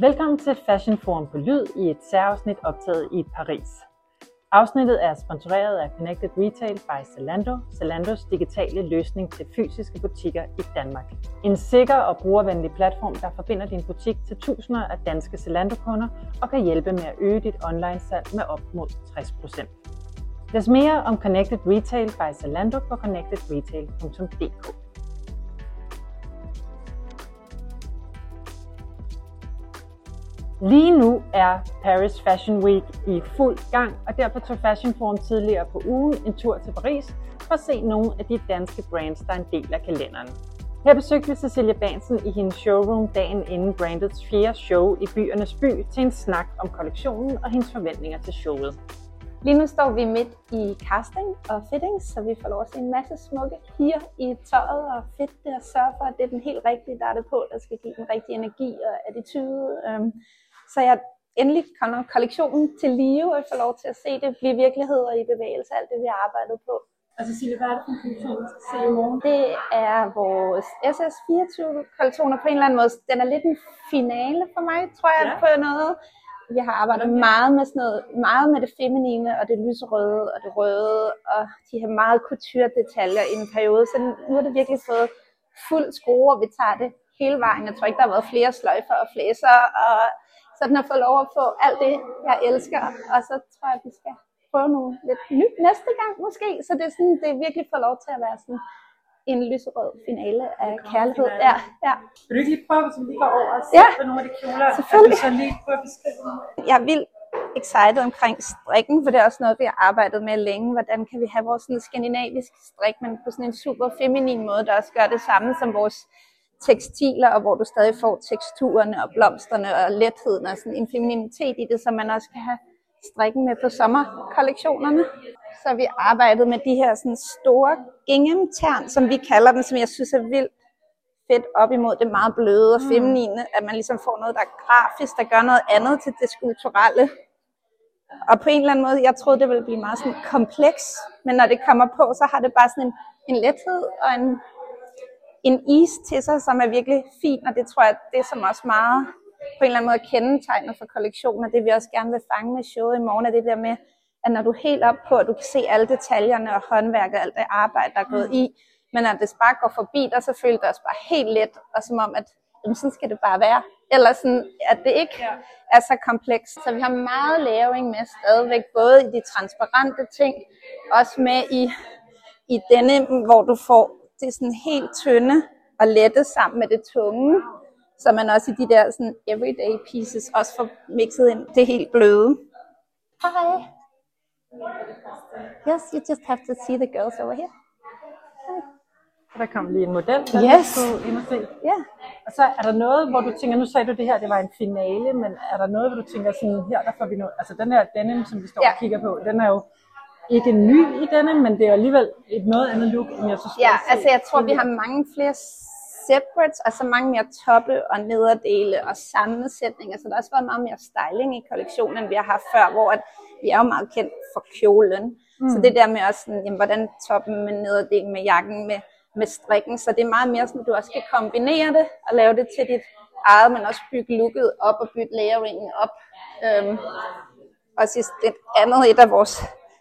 Velkommen til Fashion Forum på Lyd i et særafsnit optaget i Paris. Afsnittet er sponsoreret af Connected Retail by Zalando, Zalandos digitale løsning til fysiske butikker i Danmark. En sikker og brugervenlig platform, der forbinder din butik til tusinder af danske Zalando-kunder og kan hjælpe med at øge dit online-salg med op mod 60%. Læs mere om Connected Retail by Zalando på connectedretail.dk. Lige nu er Paris Fashion Week i fuld gang, og derfor tog Fashion Forum tidligere på ugen en tur til Paris for at se nogle af de danske brands, der er en del af kalenderen. Her besøgte vi Cecilia Bansen i hendes showroom dagen inden brandets fjerde show i byernes by til en snak om kollektionen og hendes forventninger til showet. Lige nu står vi midt i casting og fitting, så vi får lov at se en masse smukke piger i tøjet og fedt det og sørge for, at det er den helt rigtige, der er det på, der skal give den rigtige energi og attitude. Øhm, så jeg endelig kommer kollektionen til live, og jeg får lov til at se det blive virkelighed og i bevægelse, alt det vi har arbejdet på. Og Cecilie, hvad er det for en kollektion, vi skal se i morgen? Det er vores SS24-kollektioner på en eller anden måde. Den er lidt en finale for mig, tror jeg, ja. på noget. Vi har arbejdet meget med sådan noget, meget med det feminine og det lyserøde og det røde og de her meget couture-detaljer i en periode. Så nu er det virkelig fået fuld skrue, og vi tager det hele vejen. Jeg tror ikke, der har været flere sløjfer og flæser og så den har fået lov at få alt det, jeg elsker, og så tror jeg, at vi skal prøve noget lidt nyt næste gang måske. Så det er, sådan, det er virkelig fået lov til at være sådan en lyserød finale af kærlighed. Ja, ja. Vil du ikke lige prøve, hvis vi lige går over og se Ja, på nogle af de kjoler? selvfølgelig. Så lige prøver at beskrive? Jeg er vildt excited omkring strikken, for det er også noget, vi har arbejdet med længe. Hvordan kan vi have vores sådan skandinaviske strik, men på sådan en super feminin måde, der også gør det samme som vores tekstiler, og hvor du stadig får teksturerne og blomsterne og letheden og sådan en femininitet i det, så man også kan have strikken med på sommerkollektionerne. Så vi arbejdet med de her sådan store gingham som vi kalder dem, som jeg synes er vildt fedt op imod det meget bløde og feminine, at man ligesom får noget, der er grafisk, der gør noget andet til det skulpturelle. Og på en eller anden måde, jeg troede, det ville blive meget sådan kompleks, men når det kommer på, så har det bare sådan en, en lethed og en, en is til sig, som er virkelig fin, og det tror jeg, det er som også meget på en eller anden måde kendetegnet for kollektionen, og det vi også gerne vil fange med showet i morgen, er det der med, at når du er helt op på, at du kan se alle detaljerne og håndværket og alt det arbejde, der er gået i, men at det bare går forbi dig, så føles det også bare helt let, og som om, at jamen, sådan skal det bare være. Eller sådan, at det ikke ja. er så komplekst. Så vi har meget layering med stadigvæk, både i de transparente ting, også med i, i denne, hvor du får det sådan helt tynde og lette sammen med det tunge, så man også i de der sådan everyday pieces også får mixet ind det helt bløde. Hi. Yes, you just have to see the girls over here. Der kom lige en model, der Yes. skulle ind og se. Ja. Og så er der noget, hvor du tænker, nu sagde du det her, det var en finale, men er der noget, hvor du tænker sådan, her der får vi noget, altså den her denim, som vi står Ja. og kigger på, den er jo ikke ny i denne, men det er alligevel et noget andet look, end jeg synes, Ja, altså jeg tror, vi har mange flere separates, altså mange mere toppe og nederdele og sammensætninger, så der har også været meget mere styling i kollektionen, end vi har haft før, hvor at vi er jo meget kendt for kjolen. Mm. Så det der med også sådan, jamen, hvordan toppen med nederdelen med jakken med, med strikken, så det er meget mere sådan, at du også kan kombinere det og lave det til dit eget, men også bygge looket op og bygge layeringen op. Øhm, og sidst det andet et af vores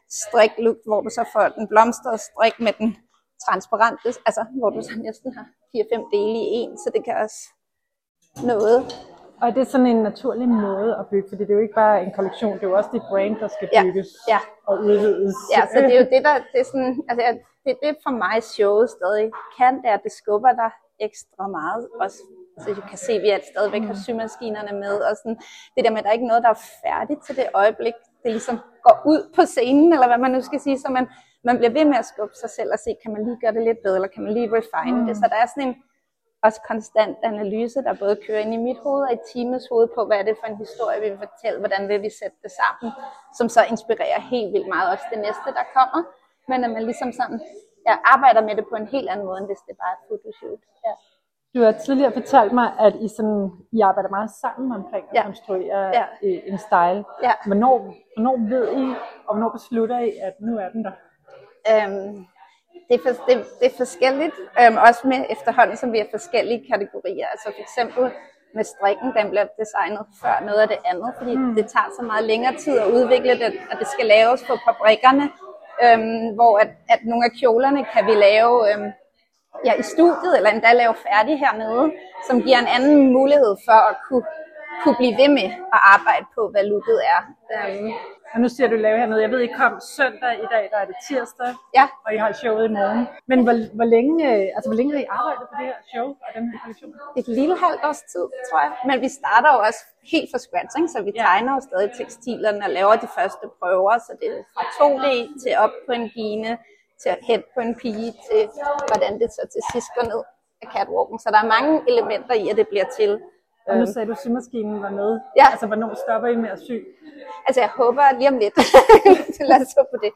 striklook, hvor du så får den blomstrede strik med den transparente, altså hvor du så næsten har 4-5 dele i en, så det kan også noget. Og det er sådan en naturlig måde at bygge, fordi det er jo ikke bare en kollektion, det er jo også dit brand, der skal Ja, bygges ja. og udvides. Ja, så det er jo det, der, det er sådan, altså det er det for mig showet stadig kan, det er, at det skubber dig ekstra meget, også så du kan se, at vi at stadigvæk har symaskinerne med, og sådan, det der med, at der er ikke noget, der er færdigt til det øjeblik, det ligesom går ud på scenen, eller hvad man nu skal sige, så man, man bliver ved med at skubbe sig selv og se, kan man lige gøre det lidt bedre, eller kan man lige refine det, så der er sådan en også konstant analyse, der både kører ind i mit hoved og i teamets hoved på, hvad er det for en historie, vi vil fortælle, hvordan vil vi sætte det sammen, som så inspirerer helt vildt meget også det næste, der kommer, men at man ligesom sådan, ja, arbejder med det på en helt anden måde, end hvis det bare er et fotoshoot. Ja. Du har tidligere fortalt mig, at I, sådan, I arbejder meget sammen omkring at Ja. konstruere Ja. øh, en style. Ja. Hvornår, hvornår ved I, og hvornår beslutter I, at nu er den der? Øhm, det, er for, det, det er forskelligt, øhm, også med efterhånden, som vi har forskellige kategorier. Altså for eksempel med strikken, den bliver designet før noget af det andet, fordi mm. det tager så meget længere tid at udvikle det, og det skal laves på fabrikkerne, øhm, hvor at, at nogle af kjolerne kan vi lave øhm, ja, i studiet, eller endda lave færdig hernede, som giver en anden mulighed for at kunne, kunne blive ved med at arbejde på, hvad looket er. Øhm, Og nu siger du lave hernede. Jeg ved, I kom søndag i dag, der er det tirsdag, ja, og I har showet i morgen. Men hvor, hvor, længe, øh, altså, hvor længe har I arbejdet på det her show og den her kollektion? et lille halvt års tid, tror jeg. Men vi starter jo også helt fra scratch, ikke? så vi Ja. tegner jo stadig tekstilerne og laver de første prøver, så det er fra 2D til op på en gine, til hen på en pige, til hvordan det så til sidst går ned af catwalken. Så der er mange elementer i, at det bliver til. Og nu Øhm, sagde du, at symaskinen var med. Ja. Altså, hvornår stopper I med at sy? altså jeg håber lige om lidt, lad os håbe på det.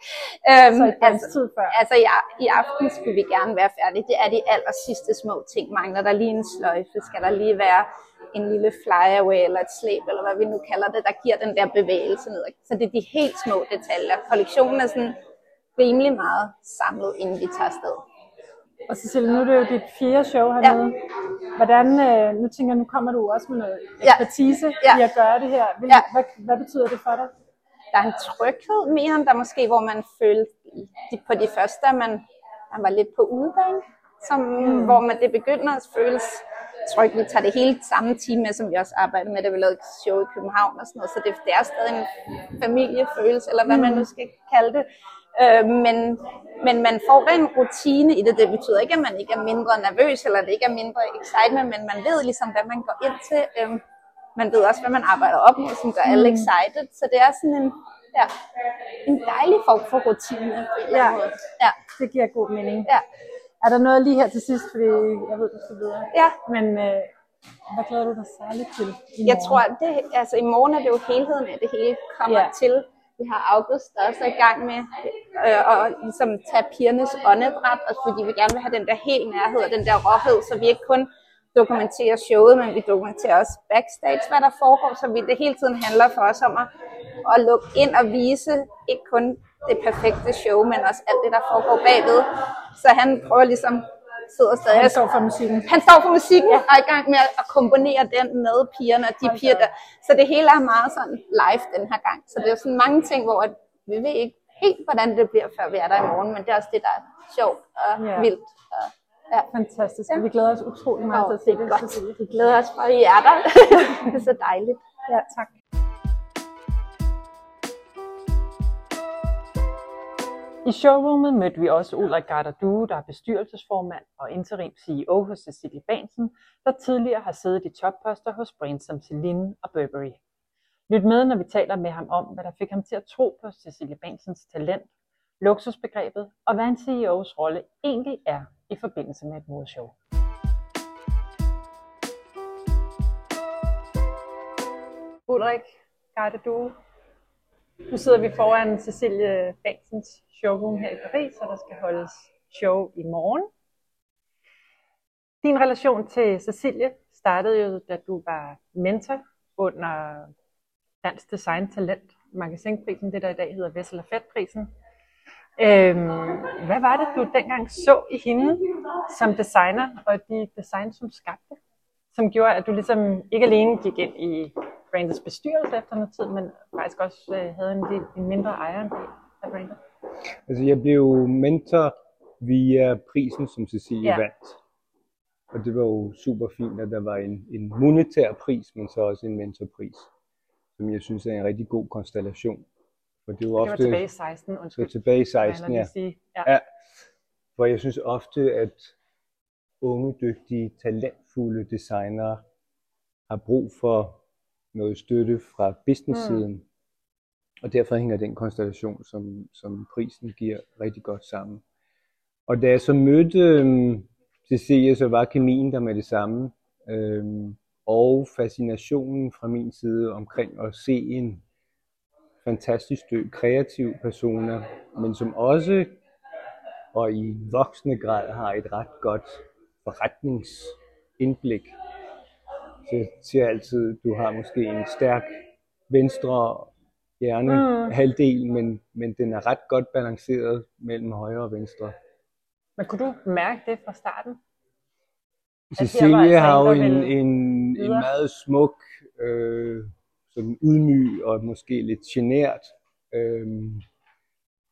Øhm, Så et altså, tid før. Altså i, i aften skulle vi gerne være færdige. Det er de aller sidste små ting. Mangler der lige en sløjfe? Skal der lige være en lille flyaway eller et slæb, eller hvad vi nu kalder det, der giver den der bevægelse ned. Så det er de helt små detaljer. Kollektionen er sådan rimelig meget samlet, inden vi tager afsted. Og Cecilie, nu er det jo dit fjerde show hernede. Hvordan, øh, nu tænker jeg, nu kommer du også med noget Ja. ekspertise Ja. i at gøre det her. Vil, Ja. hvad, hvad betyder det for dig? Der er en tryghed mere, end der måske, hvor man følte på de første, at man, man var lidt på udebane. Som, mm. Hvor man, det begynder at føles trygt. Vi tager det hele samme team med, som vi også arbejder med, da vi lavede show i København og sådan noget. Så det, det er stadig en familiefølelse, eller hvad man nu skal kalde det. Øh, men, men man får en rutine i det. Det betyder ikke, at man ikke er mindre nervøs, eller det ikke er mindre excitement, men man ved ligesom, hvad man går ind til. Øh, man ved også, hvad man arbejder op mod, som gør alle excited. Så det er sådan en, ja, en dejlig form for rutine Ja. måde. Ja, Det giver god mening. ja, Er der noget lige her til sidst, fordi jeg ved, du skal videre. ja. Men øh, hvad glæder du dig særligt til i Jeg morgen? tror, at det, altså i morgen er det jo helheden af det hele kommer ja. til. Vi har August, der også er i gang med øh, at ligesom tage pigernes åndedræt, og fordi vi gerne vil have den der helt nærhed og den der råhed, så vi ikke kun dokumenterer showet, men vi dokumenterer også backstage, hvad der foregår, så vi det hele tiden handler for os om at, at lukke ind og vise ikke kun det perfekte show, men også alt det, der foregår bagved. Så han prøver ligesom sidder stadig Han står for musikken. han står for musikken ja. og er i gang med at kombinere den med pigerne og de Hold piger der. Så det hele er meget sådan live den her gang. Så det er sådan mange ting, hvor at vi ved ikke helt, hvordan det bliver, før vi er der i morgen, men det er også det, der er sjovt og Ja. vildt. Og, ja. Fantastisk. Ja. Vi glæder os utrolig meget til at det se det. Cecilie. Vi glæder os at I er der. det er så dejligt. Ja, tak. I showroomet mødte vi også Ulrik Garder Due, der er bestyrelsesformand og interim CEO hos Cecilie Bansen, der tidligere har siddet i topposter hos brands som Celine og Burberry. Lyt med, når vi taler med ham om, hvad der fik ham til at tro på Cecilie Bansens talent, luksusbegrebet og hvad en CEOs rolle egentlig er i forbindelse med et modeshow. Ulrik Garder Due, nu sidder vi foran Cecilie Bangsens showroom her i Paris, og der skal holdes show i morgen. Din relation til Cecilie startede jo, da du var mentor under Dansk Design Talent magasinprisen, det der i dag hedder Vessel og Fedt-prisen. Øhm, hvad var det, du dengang så i hende som designer, og de design, som skabte, som gjorde, at du ligesom ikke alene gik ind i brandets bestyrelse efter noget tid, men faktisk også øh, havde en, en mindre ejerandel af brandet? Altså, jeg blev mentor via prisen, som Cecilie Ja. vandt. Og det var jo super fint, at der var en, en monetær pris, men så også en mentorpris, som jeg synes er en rigtig god konstellation. For det er jo Det var ofte, tilbage i 16, så undskyld. tilbage i må jeg 16, lige ja. sige. Ja. ja. For jeg synes ofte, at unge, dygtige, talentfulde designere har brug for noget støtte fra business-siden. Mm. Og derfor hænger den konstellation, som, som prisen giver, rigtig godt sammen. Og da jeg så mødte øhm, Cecilie, så var kemien der med det samme. Øhm, og fascinationen fra min side omkring at se en fantastisk dø, kreativ persona, men som også og i voksende grad har et ret godt forretningsindblik. Jeg siger altid, du har måske en stærk venstre hjerne mm. halvdel, men, men den er ret godt balanceret mellem højre og venstre. Men kunne du mærke det fra starten? Cecilie altså har jo en, en, en meget smuk, øh, sådan udmy og måske lidt genert øh,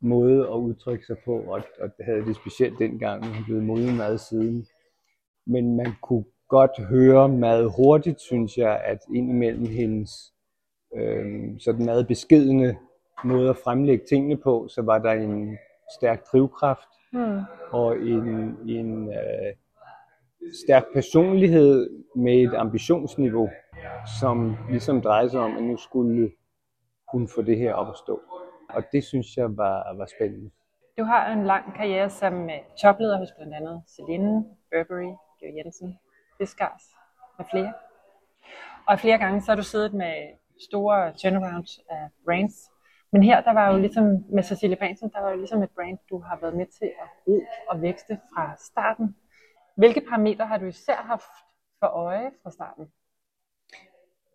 måde at udtrykke sig på, og, og det havde det specielt dengang, hun blev moden meget siden. Men man kunne godt høre meget hurtigt, synes jeg, at indimellem hendes øh, sådan meget beskedende måde at fremlægge tingene på, så var der en stærk drivkraft Mm. og en, en øh, stærk personlighed med et ambitionsniveau, som ligesom drejede sig om, at nu skulle hun få det her op at stå. Og det synes jeg var, var spændende. Du har en lang karriere som øh, topleder hos blandt andet Celine, Burberry, Georg Jensen, Fiskars med flere. Og flere gange så har du siddet med store turnarounds af brands. Men her, der var jo ligesom med Cecilie Bansen, der var jo ligesom et brand, du har været med til at gro og vækste fra starten. Hvilke parametre har du især haft for øje fra starten?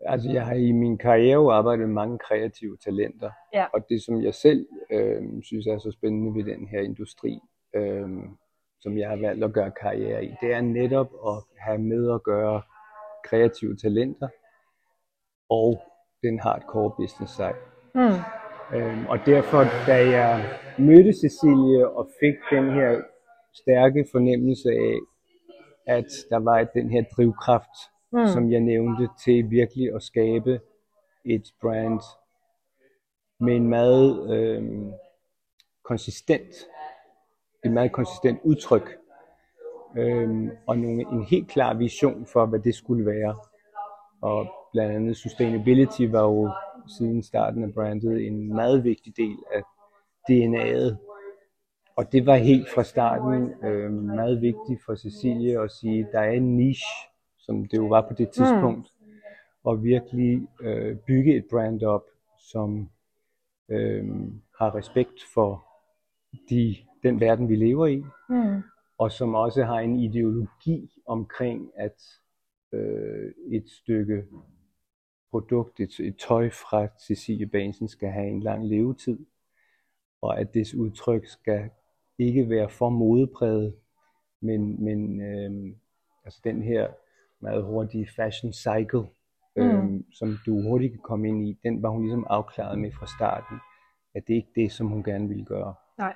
Altså, jeg har i min karriere jo arbejdet med mange kreative talenter, Ja. og det, som jeg selv øh, synes er så spændende ved den her industri, øh, som jeg har valgt at gøre karriere i, det er netop at have med at gøre kreative talenter og den hardcore business side. Mm. Øhm, og derfor, da jeg mødte Cecilie og fik den her stærke fornemmelse af, at der var den her drivkraft, Mm. som jeg nævnte, til virkelig at skabe et brand med en meget øhm, konsistent, et meget konsistent udtryk, øhm, og nogle, en helt klar vision for, hvad det skulle være. Og blandt andet sustainability var jo siden starten af brandet en meget vigtig del af DNA'et. Og det var helt fra starten øh, meget vigtigt for Cecilie at sige, at der er en niche, som det jo var på det tidspunkt, mm. og virkelig øh, bygge et brand op, som øh, har respekt for de, den verden, vi lever i, Mm. og som også har en ideologi omkring, at øh, et stykke produkt, et, et tøj fra Cecilie Bansen skal have en lang levetid, og at dets udtryk skal ikke være for modepræget, men, men øh, altså den her meget hurtige fashion cycle, øh, Mm. som du hurtigt kan komme ind i, den var hun ligesom afklaret med fra starten, at det ikke er det, som hun gerne ville gøre. Nej.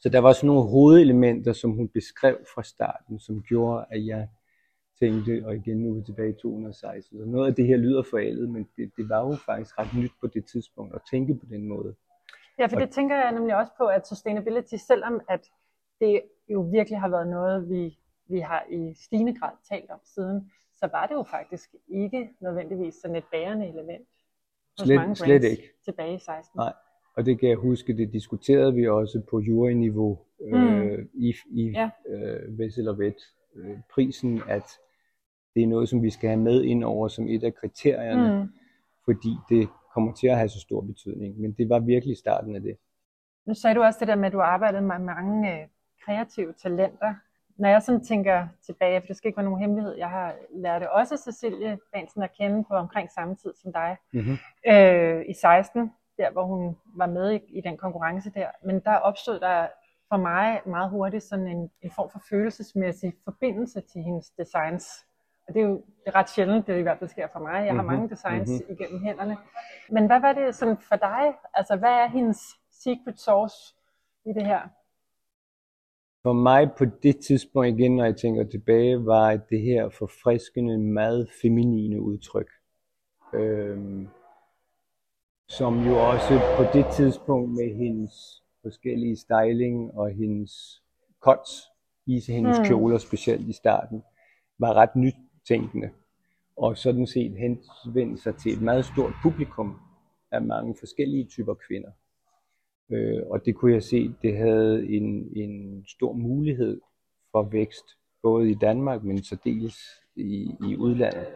Så der var sådan nogle hovedelementer, som hun beskrev fra starten, som gjorde, at jeg tænkte, og igen nu er vi tilbage i 2016, så noget af det her lyder forældet, men det, det var jo faktisk ret nyt på det tidspunkt at tænke på den måde. Ja, for det tænker jeg nemlig også på, at sustainability, selvom at det jo virkelig har været noget, vi, vi har i stigende grad talt om siden, så var det jo faktisk ikke nødvendigvis sådan et bærende element hos Slet- mange slet ikke. tilbage i 16. Nej. Og det kan jeg huske, det diskuterede vi også på juryniveau øh, i, i Ja. øh, Vessel og Vet øh, prisen, at det er noget, som vi skal have med ind over som et af kriterierne, Mm. fordi det kommer til at have så stor betydning. Men det var virkelig starten af det. Nu sagde du også det der med, at du arbejdede med mange øh, kreative talenter. Når jeg sådan tænker tilbage, for det skal ikke være nogen hemmelighed, jeg har lært også Cecilie Bansen at kende på omkring samme tid som dig, Mm-hmm. øh, i 16, der hvor hun var med i, i den konkurrence der. Men der opstod der for mig meget hurtigt sådan en, en form for følelsesmæssig forbindelse til hendes designs. Og det er jo det er ret sjældent, det i hvert fald sker for mig. Jeg har Mhm, mange designs mm-hmm. igennem hænderne. Men hvad var det sådan for dig? Altså hvad er hendes secret sauce i det her? For mig på det tidspunkt igen, når jeg tænker tilbage, var det her forfriskende, meget feminine udtryk. Øhm, som jo også på det tidspunkt med hendes forskellige styling og hendes cuts, i hendes Mm. kjoler specielt i starten, var ret nytænkende. Og sådan set henvendte sig til et meget stort publikum af mange forskellige typer kvinder. Øh, og det kunne jeg se, det havde en, en stor mulighed for vækst, både i Danmark, men særdeles i, i udlandet.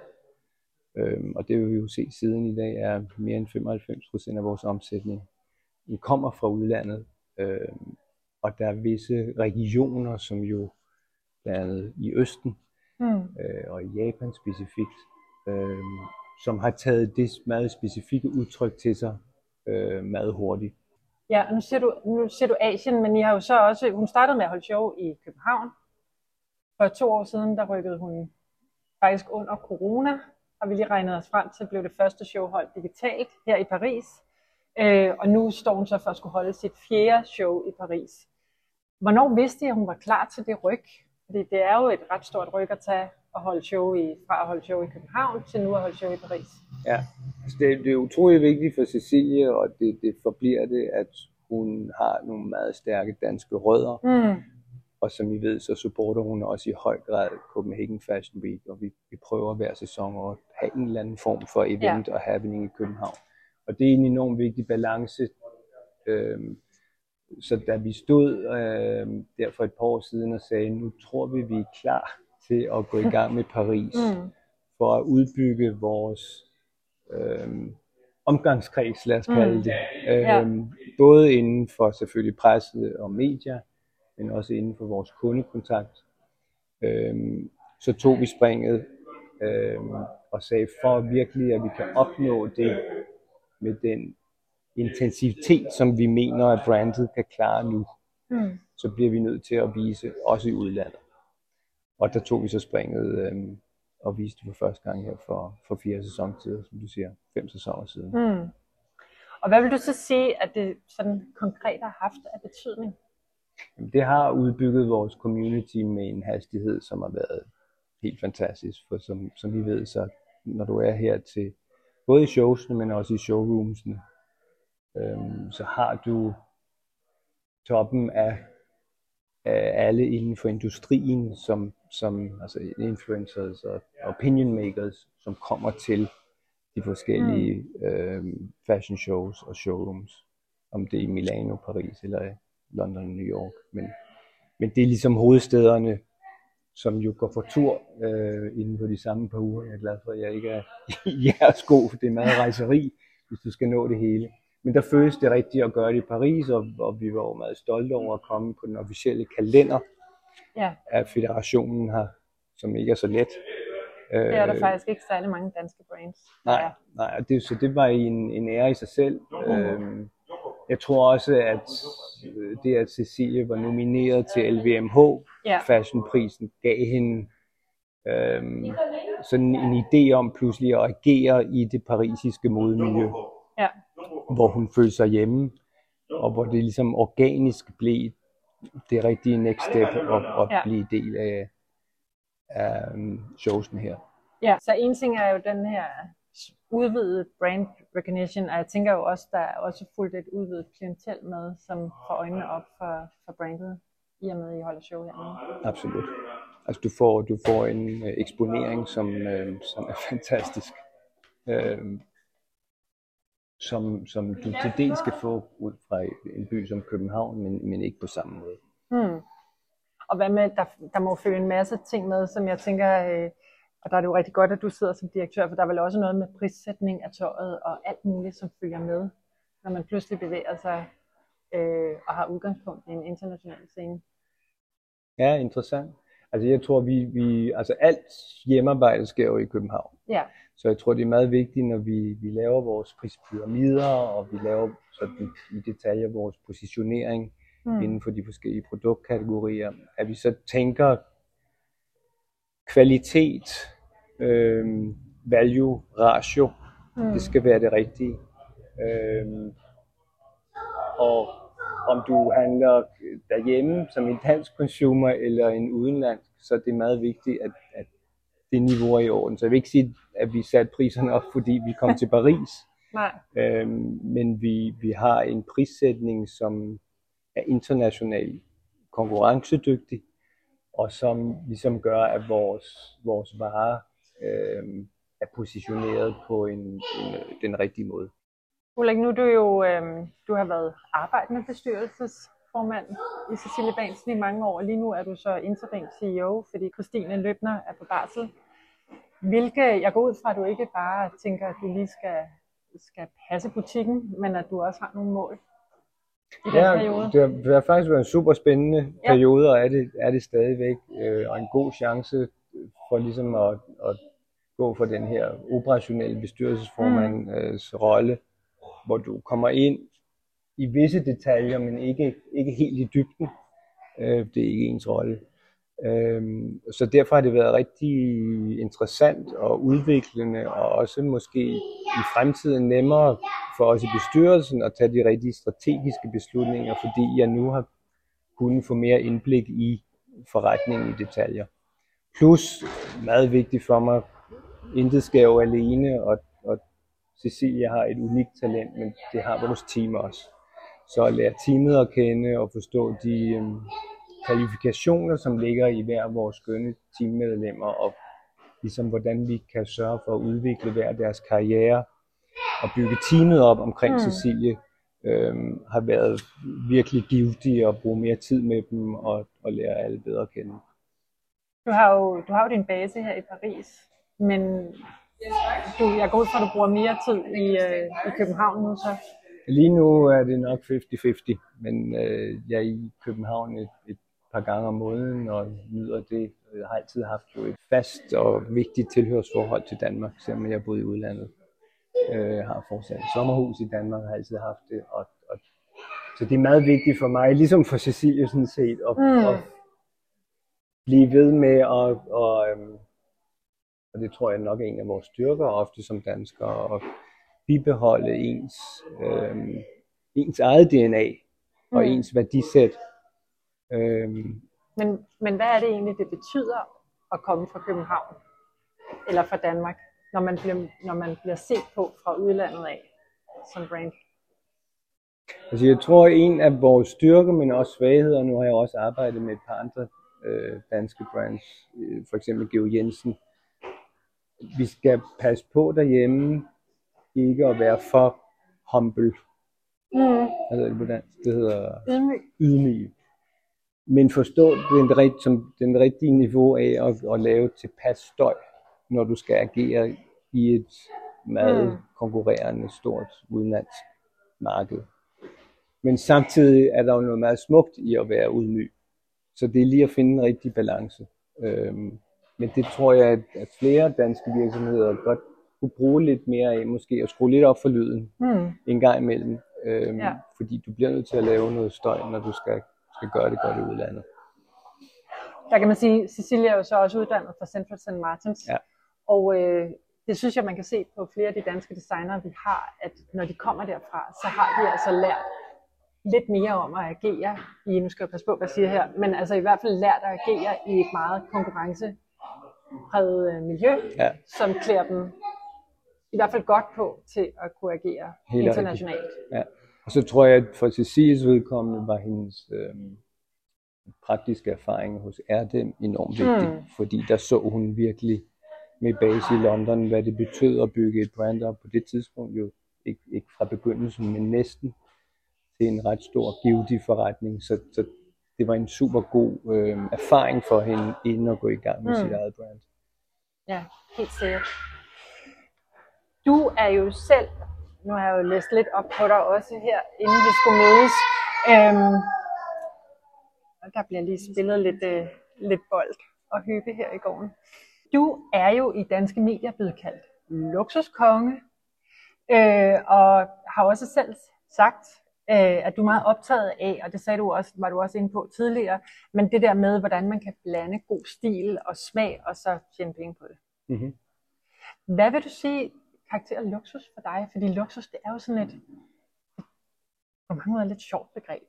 Øhm, og det vil vi jo se siden i dag, er mere end 95 procent af vores omsætning den kommer fra udlandet. Øhm, og der er visse regioner, som jo blandt andet i Østen Mm. øh, og i Japan specifikt, øh, som har taget det meget specifikke udtryk til sig øh, meget hurtigt. Ja, og nu siger, du, nu siger du Asien, men I har jo så også, hun startede med at holde show i København. For to år siden, der rykkede hun faktisk under corona har vi lige regnet os frem til, blev det første show holdt digitalt her i Paris. Øh, og nu står hun så for at skulle holde sit fjerde show i Paris. Hvornår vidste I, at hun var klar til det ryg? Fordi det er jo et ret stort ryg at tage at holde show i, fra at holde show i København til nu at holde show i Paris. Ja, altså det, det er utrolig vigtigt for Cecilie, og det, det forbliver det, at hun har nogle meget stærke danske rødder. Mm. Og som I ved, så supporter hun også i høj grad Copenhagen Fashion Week, og vi, vi prøver hver sæson at have en eller anden form for event ja. og happening i København. Og det er en enormt vigtig balance. Øhm, så da vi stod øh, der for et par år siden og sagde, nu tror vi, vi er klar til at gå i gang med Paris, mm. for at udbygge vores øh, omgangskreds, lad os kalde mm. det. Øh, ja. Både inden for selvfølgelig presse og medier, men også inden for vores kundekontakt. Øh, så tog vi springet øh, og sagde, for virkelig at vi kan opnå det med den intensitet, som vi mener, at brandet kan klare nu, mm. så bliver vi nødt til at vise også i udlandet. Og der tog vi så springet øh, og viste det for første gang her for, for fire sæsoner som du siger, fem sæsoner siden. Mm. Og hvad vil du så sige, at det sådan konkret har haft af betydning? Det har udbygget vores community med en hastighed, som har været helt fantastisk. For som, som vi ved, så når du er her til både i showsene, men også i showroomsene, øhm, så har du toppen af, af alle inden for industrien, som, som altså influencers og opinion makers, som kommer til de forskellige mm. øhm, fashion shows og showrooms, om det er i Milano, Paris eller London, New York. Men, men det er ligesom hovedstederne, som jo går for tur øh, inden for de samme par uger. Jeg er glad for, at jeg ikke er i jeres sko, for det er meget rejseri, hvis du skal nå det hele. Men der føles det rigtigt at gøre det i Paris, og, og vi var jo meget stolte over at komme på den officielle kalender ja. af federationen her, som ikke er så let. Det er der øh, faktisk ikke særlig mange danske brands. Nej, nej det, så det var en, en ære i sig selv. Mm. Øhm, jeg tror også, at det, at Cecilie var nomineret til LVMH, ja. fashionprisen, gav hende øhm, sådan en idé om pludselig at agere i det parisiske modemiljø. Ja hvor hun følte sig hjemme, og hvor det ligesom organisk blev det rigtige next step at, at ja. blive del af, af um, showsen her. Ja, så en ting er jo den her udvidet brand recognition, og jeg tænker jo også, der er også fuldt et udvidet klientel med, som får øjnene op for, for brandet, i og med, at I holder show hernede. Absolut. Altså du får, du får en uh, eksponering, som, uh, som er fantastisk. Uh, som, som du til dels skal få ud fra en by som København, men, men ikke på samme måde. Hmm. Og hvad med, der, der må følge en masse ting med, som jeg tænker, øh, og der er det jo rigtig godt, at du sidder som direktør, for der er vel også noget med prissætning af tøjet og alt muligt, som følger med, når man pludselig bevæger sig øh, og har udgangspunkt i en international scene. Ja, interessant. Altså jeg tror, vi, vi altså alt hjemmearbejde sker jo i København. Ja. Så jeg tror, det er meget vigtigt, når vi, vi laver vores prispyramider, og vi laver sådan i detaljer vores positionering mm. inden for de forskellige produktkategorier, at vi så tænker kvalitet, øh, value, ratio, mm. det skal være det rigtige. Øh, og om du handler derhjemme som en dansk consumer eller en udenlandsk, så er det meget vigtigt, at, at det niveau er i orden. Så jeg vil ikke sige, at vi satte priserne op, fordi vi kom til Paris. Nej. Øhm, men vi, vi har en prissætning, som er internationalt konkurrencedygtig, og som ligesom gør, at vores, vores varer øhm, er positioneret på en, en, den rigtige måde. Ulrik, nu er du jo, øhm, du har været arbejdende bestyrelsesformand i Cecilie Bansen i mange år. Lige nu er du så interim CEO, fordi Christine Løbner er på barsel. Hvilke, jeg går ud fra, at du ikke bare tænker, at du lige skal, skal passe butikken, men at du også har nogle mål i den ja, periode. det har faktisk været en super spændende ja. periode, og er det, er det stadigvæk, øh, og en god chance for ligesom at, at gå for den her operationelle bestyrelsesformands mm. rolle, hvor du kommer ind i visse detaljer, men ikke, ikke helt i dybden. Øh, det er ikke ens rolle. Øhm, så derfor har det været rigtig interessant og udviklende, og også måske i fremtiden nemmere for os i bestyrelsen at tage de rigtige strategiske beslutninger, fordi jeg nu har kunnet få mere indblik i forretningen i detaljer. Plus, meget vigtigt for mig, intet skal jo alene, og, og Cecilia har et unikt talent, men det har vores team også. Så at lære teamet at kende og forstå de øhm, kvalifikationer, som ligger i hver vores skønne teammedlemmer, og ligesom hvordan vi kan sørge for at udvikle hver deres karriere og bygge teamet op omkring mm. Cecilie, øhm, har været virkelig givtige at bruge mere tid med dem og, og lære alle bedre at kende. Du har jo, du har jo din base her i Paris, men du, jeg går ud fra, at du bruger mere tid i, øh, i København nu så. Lige nu er det nok 50-50, men øh, jeg er i København et, et par gange om måneden og nyder det. Jeg har altid haft jo et fast og vigtigt tilhørsforhold til Danmark, selvom jeg boet i udlandet. Øh, jeg har fortsat et sommerhus i Danmark, har altid haft det. Og, og, så det er meget vigtigt for mig, ligesom for Cecilie sådan set, at, mm. at blive ved med at, og, øhm, og det tror jeg nok er en af vores styrker, ofte som danskere, at bibeholde ens, øhm, ens eget DNA og mm. ens værdisæt. Øhm. Men, men hvad er det egentlig, det betyder at komme fra København eller fra Danmark, når man bliver, når man bliver set på fra udlandet af som brand? Altså jeg tror, en af vores styrker, men også svagheder, nu har jeg også arbejdet med et par andre øh, danske brands, øh, for eksempel Geo Jensen. Vi skal passe på derhjemme, ikke at være for humble. Mm. Altså, det, hvordan, det hedder ydmyg. ydmyg. Men forstå den, rigt, som den rigtige niveau af at, at lave tilpas støj, når du skal agere i et meget mm. konkurrerende stort udenlandsk marked. Men samtidig er der jo noget meget smukt i at være ydmyg. Så det er lige at finde en rigtig balance. Øhm, men det tror jeg, at, at flere danske virksomheder godt kunne bruge lidt mere af, måske at skrue lidt op for lyden mm. en gang imellem. Øhm, ja. Fordi du bliver nødt til at lave noget støj, når du skal, skal gøre det godt i udlandet. Der kan man sige, Cecilia er jo så også uddannet fra Central St. Martins. Ja. Og øh, det synes jeg, man kan se på flere af de danske designere, vi har, at når de kommer derfra, så har de altså lært lidt mere om at agere i, nu skal jeg passe på, hvad jeg siger her, men altså i hvert fald lært at agere i et meget konkurrencepræget øh, miljø, ja. som klæder dem i hvert fald godt på til at kunne agere Helt internationalt. Ja. Og så tror jeg, at for Cecilies vedkommende var hendes øh, praktiske erfaring hos Erdem enormt vigtig, mm. fordi der så hun virkelig med base i London, hvad det betød at bygge et brand op på det tidspunkt, jo ikke, ikke fra begyndelsen, men næsten til en ret stor givtig forretning. Så, så det var en super god øh, erfaring for hende, inden at gå i gang med mm. sit eget brand. Ja, helt sikkert. Du er jo selv, nu har jeg jo læst lidt op på dig også her, inden vi skulle mødes. Øhm, der bliver lige spillet lidt, øh, lidt bold og hygge her i gården. Du er jo i danske medier blevet kaldt luksuskonge, øh, og har også selv sagt, øh, at du er meget optaget af, og det sagde du også, var du også inde på tidligere, men det der med, hvordan man kan blande god stil og smag, og så tjene penge på det. Mm-hmm. Hvad vil du sige karakter luksus for dig? Fordi luksus, det er jo sådan et, på mange måder, lidt sjovt begreb.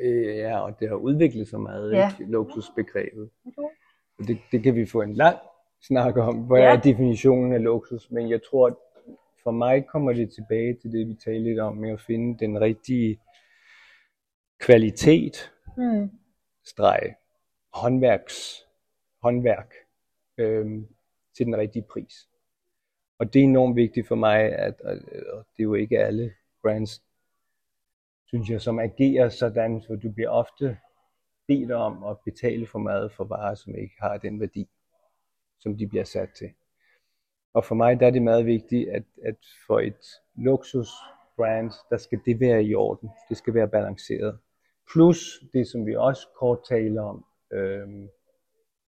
Øh, ja, og det har udviklet sig meget, ja. ikke? luksusbegrebet. Okay. Det, det kan vi få en lang snak om, hvad ja. er definitionen af luksus, men jeg tror, at for mig kommer det tilbage til det, vi talte lidt om, med at finde den rigtige kvalitet, mm. streg, håndværks, håndværk øhm, til den rigtige pris. Og det er enormt vigtigt for mig, at og det er jo ikke alle brands, synes jeg, som agerer sådan, så du bliver ofte bedt om at betale for meget for varer, som ikke har den værdi, som de bliver sat til. Og for mig der er det meget vigtigt, at, at for et luksusbrand, der skal det være i orden. Det skal være balanceret. Plus det, som vi også kort taler om. Øh,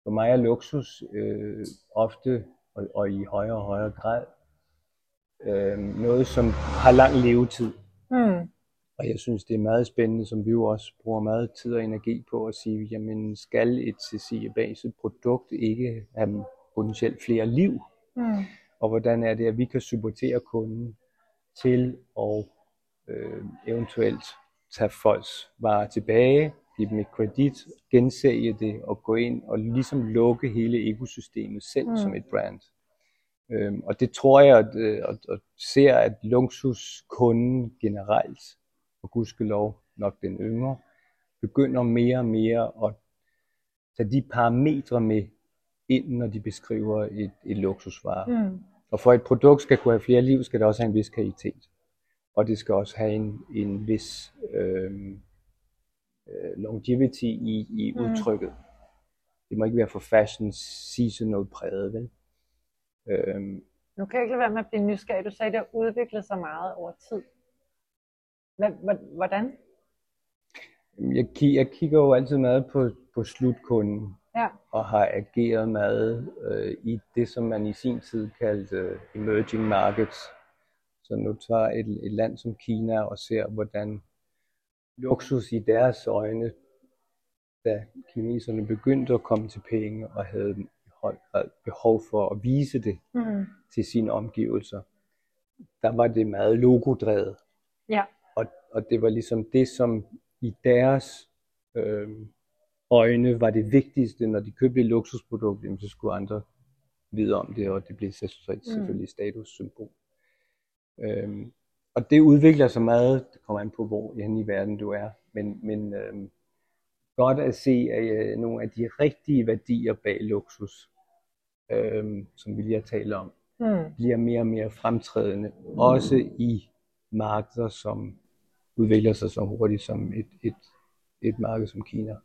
for mig er luksus øh, ofte, og, og i højere og højere grad, øh, noget, som har lang levetid. Mm. Og jeg synes, det er meget spændende, som vi jo også bruger meget tid og energi på at sige, jamen skal et Cecilie Baset produkt ikke have potentielt flere liv? Mm. Og hvordan er det, at vi kan supportere kunden til at øh, eventuelt tage folks varer tilbage, give dem et kredit, gensælge det og gå ind og ligesom lukke hele ekosystemet selv mm. som et brand. Øhm, og det tror jeg, at, øh, at, at ser, at luksuskunden generelt, og gudskelov nok den yngre, begynder mere og mere at tage de parametre med ind, når de beskriver et, et luksusvare. Mm. Og for et produkt skal kunne have flere liv, skal det også have en vis kvalitet. Og det skal også have en, en vis øhm, øh, longevity i, i mm. udtrykket. Det må ikke være for fashion seasonal præget, vel? Øhm, nu kan jeg ikke lade være med at blive nysgerrig. Du sagde, at det har udviklet sig meget over tid. Hvordan? Jeg, jeg kigger jo altid meget på, på slutkunden. Ja. Og har ageret meget øh, i det, som man i sin tid kaldte uh, emerging markets. Så nu tager et, et land som Kina og ser, hvordan luksus i deres øjne, da kineserne begyndte at komme til penge og havde i høj grad behov for at vise det mm. til sine omgivelser, der var det meget logodrevet. Ja. Og, og det var ligesom det, som i deres øh, øjne var det vigtigste, når de købte et luksusprodukt, så skulle andre vide om det, og det blev selvfølgelig mm. statussymbol. Øhm, og det udvikler sig meget, det kommer an på, hvor i verden du er, men, men øhm, godt at se, at øh, nogle af de rigtige værdier bag luksus, øhm, som vi lige har talt om, mm. bliver mere og mere fremtrædende, mm. også i markeder, som udvikler sig så hurtigt som et, et, et marked som Kina.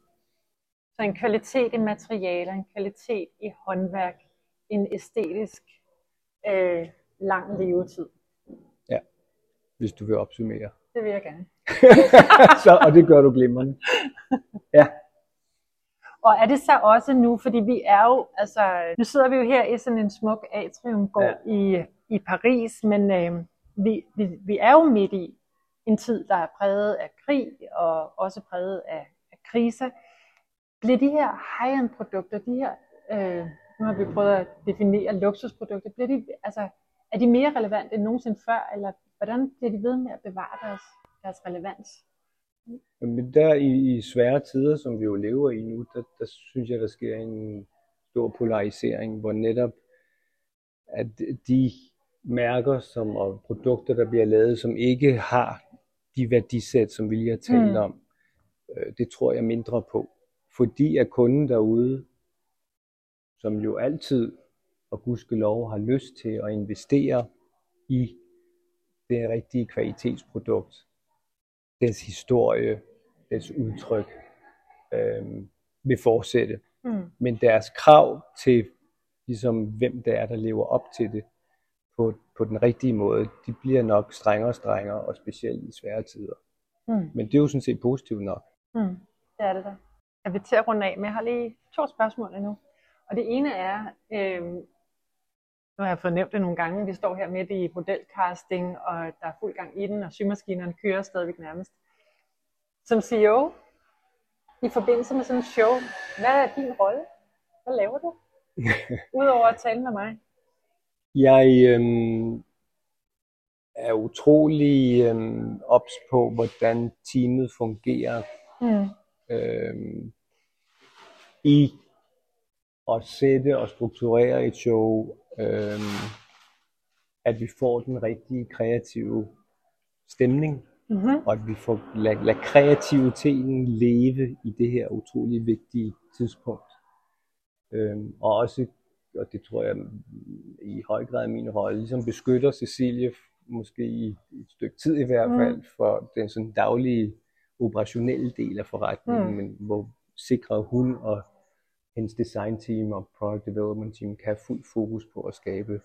Så en kvalitet i materialer, en kvalitet i håndværk, en æstetisk øh, lang levetid hvis du vil opsummere. Det vil jeg gerne. så, og det gør du glimrende. Ja. Og er det så også nu, fordi vi er jo, altså, nu sidder vi jo her i sådan en smuk atriumgård ja. i, i Paris, men øh, vi, vi, vi er jo midt i en tid, der er præget af krig og også præget af, af kriser. Bliver de her high-end produkter, de her, øh, nu har vi prøvet at definere luksusprodukter, bliver de, altså, er de mere relevante end nogensinde før, eller Hvordan bliver de ved med at bevare deres, deres relevans? Men der i, i svære tider, som vi jo lever i nu, der, der synes jeg, der sker en stor polarisering, hvor netop at de mærker som, og produkter, der bliver lavet, som ikke har de værdisæt, som vi lige har talt mm. om, øh, det tror jeg mindre på. Fordi at kunden derude, som jo altid, og gudskelov, har lyst til at investere i det rigtige kvalitetsprodukt, dets historie, dets udtryk, øh, vil fortsætte. Mm. Men deres krav til, ligesom, hvem det er, der lever op til det på, på den rigtige måde, de bliver nok strengere og strengere, og specielt i svære tider. Mm. Men det er jo sådan set positivt nok. Mm. Det er det da. Jeg vil til at runde af, men jeg har lige to spørgsmål endnu. Og det ene er, øh, nu har jeg fået nævnt det nogle gange, vi står her midt i modelcasting, og der er fuld gang i den, og symaskinerne kører stadigvæk nærmest. Som CEO, i forbindelse med sådan en show, hvad er din rolle? Hvad laver du? Udover at tale med mig. Jeg øhm, er utrolig øhm, ops på, hvordan teamet fungerer mm. Øhm, i at sætte og strukturere et show øh, at vi får den rigtige kreative stemning, mm-hmm. og at vi får lad, lad kreativiteten leve i det her utrolig vigtige tidspunkt. Øh, og også, og det tror jeg i høj grad er min rolle, ligesom beskytter Cecilie måske i et stykke tid i hvert mhm. fald, mm. for den sådan daglige operationelle del af forretningen, mm. men hvor sikrer hun og hendes design team og product development team kan have fuld fokus på at skabe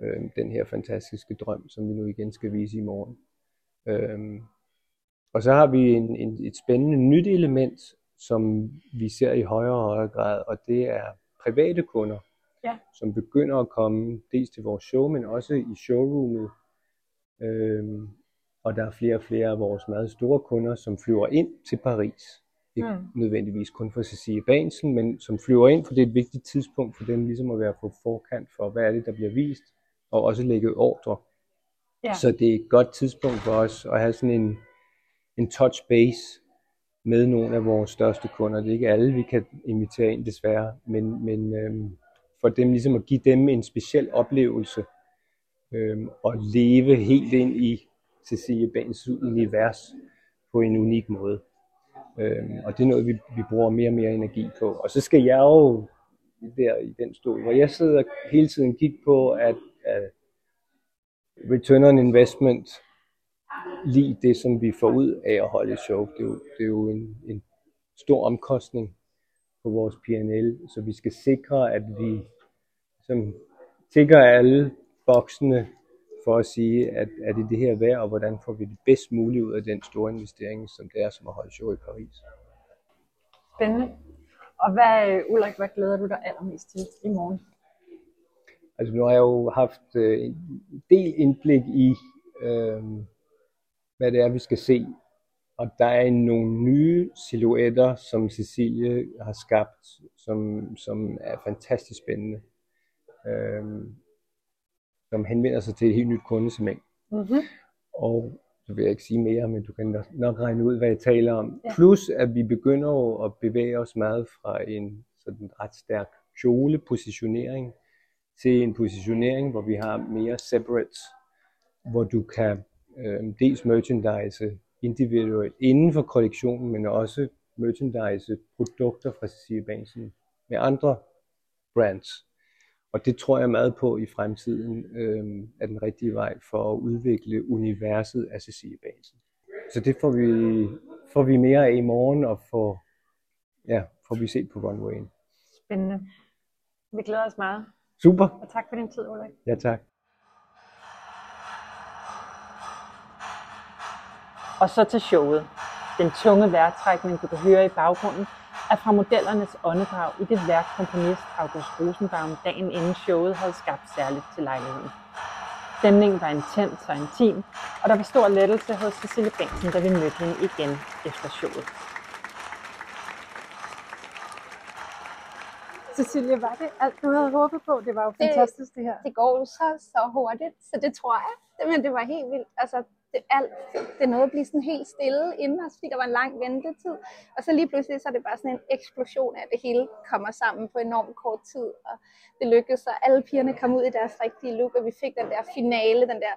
øh, den her fantastiske drøm, som vi nu igen skal vise i morgen. Øh, og så har vi en, en, et spændende nyt element, som vi ser i højere og højere grad, og det er private kunder, ja. som begynder at komme dels til vores show, men også i showroomet, øh, Og der er flere og flere af vores meget store kunder, som flyver ind til Paris. Ikke mm. nødvendigvis kun for Cecilie Bansen, men som flyver ind, for det er et vigtigt tidspunkt for dem ligesom at være på forkant for, hvad er det, der bliver vist, og også lægge ordre. Ja. Så det er et godt tidspunkt for os at have sådan en, en touch base med nogle af vores største kunder. Det er ikke alle, vi kan invitere ind desværre, men, men øhm, for dem ligesom at give dem en speciel oplevelse øhm, og leve helt ind i Cecilie Bens univers på en unik måde. Øhm, og det er noget, vi, vi bruger mere og mere energi på. Og så skal jeg jo der i den stol, hvor jeg sidder hele tiden og på, at, at return on investment lige det, som vi får ud af at holde et show. Det er jo, det er jo en, en stor omkostning på vores PNL, så vi skal sikre, at vi som tigger alle boksene for at sige, at er det det her værd, og hvordan får vi det bedst muligt ud af den store investering, som det er som at holde show i Paris. Spændende. Og hvad, Ulrik, hvad glæder du dig allermest til i morgen? Altså nu har jeg jo haft øh, en del indblik i, øh, hvad det er, vi skal se. Og der er nogle nye silhuetter, som Cecilie har skabt, som, som er fantastisk spændende. Øh, som henvender sig til et helt nyt kundesegment. Mm-hmm. Og så vil jeg ikke sige mere, men du kan nok regne ud, hvad jeg taler om. Ja. Plus, at vi begynder jo at bevæge os meget fra en sådan ret stærk kjolepositionering til en positionering, hvor vi har mere separates, hvor du kan øh, dels merchandise individuelt inden for kollektionen, men også merchandise produkter fra Cecilie Bansen med andre brands. Og det tror jeg meget på i fremtiden øh, er den rigtige vej for at udvikle universet af Cecilie Bansen. Så det får vi, får vi mere af i morgen, og får, ja, får vi set på runwayen. Spændende. Vi glæder os meget. Super. Og tak for din tid, Ulrik. Ja, tak. Og så til showet. Den tunge vejrtrækning, du kan høre i baggrunden, er fra modellernes åndedrag i det værk, komponist August Rosenbaum dagen inden showet havde skabt særligt til lejligheden. Stemningen var intens og intim, og der var stor lettelse hos Cecilie Bengtsen, da vi mødte hende igen efter showet. Cecilie, var det alt, du havde håbet på? Det var jo fantastisk, det her. Det går jo så, så hurtigt, så det tror jeg. Men det var helt vildt. Altså, det, alt, det nåede at blive sådan helt stille inden os, fordi der var en lang ventetid. Og så lige pludselig, så er det bare sådan en eksplosion af, at det hele kommer sammen på enormt kort tid. Og det lykkedes, så alle pigerne kom ud i deres rigtige look, og vi fik den der finale, den der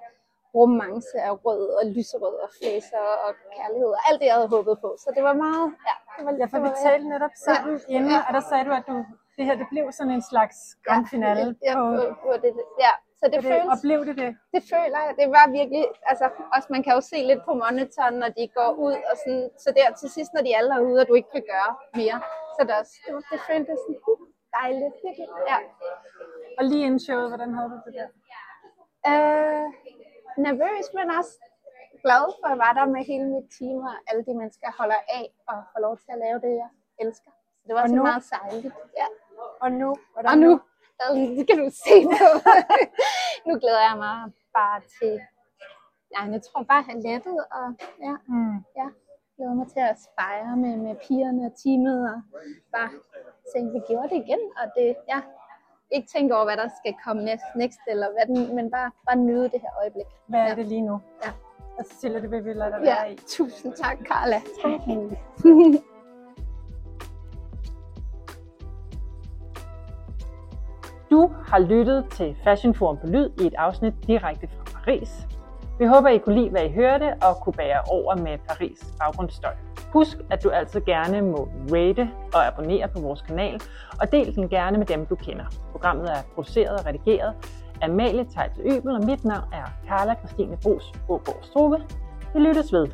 romance af rød og lyserød og flæser og kærlighed og alt det, jeg havde håbet på. Så det var meget, ja. Det var, ja, for vi talte netop sammen ja, inden, ja. og der sagde du, at du, det her det blev sådan en slags grand finale. Ja, på, på, på det, ja, så det, det føles, blev det det? Det føler jeg. Det var virkelig, altså også man kan jo se lidt på monitoren, når de går ud, og sådan, så der til sidst, når de alle er ude, og du ikke kan gøre mere. Så det, også, det, det føltes sådan dejligt, virkelig. Ja. Og lige inden showet, hvordan havde du det der? Øh, nervøs, men også glad for at være der med hele mit team og alle de mennesker, holder af og får lov til at lave det, jeg elsker. Så det var så meget sejligt. Ja. Og nu? Hvordan og nu? Det kan du se på. nu glæder jeg mig bare til, ja, jeg tror bare at have lettet, og ja, mm. ja, glæder mig til at spejre med, med pigerne og teamet, og bare tænke, vi gjorde det igen, og det, ja, ikke tænke over, hvad der skal komme næst, next eller hvad den, men bare, bare nyde det her øjeblik. Hvad er ja. det lige nu? Ja. Og Cecilia, det vil vi lade dig ja. være i. Tusind tak, Carla. Du har lyttet til Fashion Forum på Lyd i et afsnit direkte fra Paris. Vi håber, I kunne lide, hvad I hørte og kunne bære over med Paris baggrundsstøj. Husk, at du altid gerne må rate og abonnere på vores kanal, og del den gerne med dem, du kender. Programmet er produceret og redigeret af Amalie Tejls Øbel, og mit navn er Carla Christine Bros Ågaard Struve. Vi lyttes ved.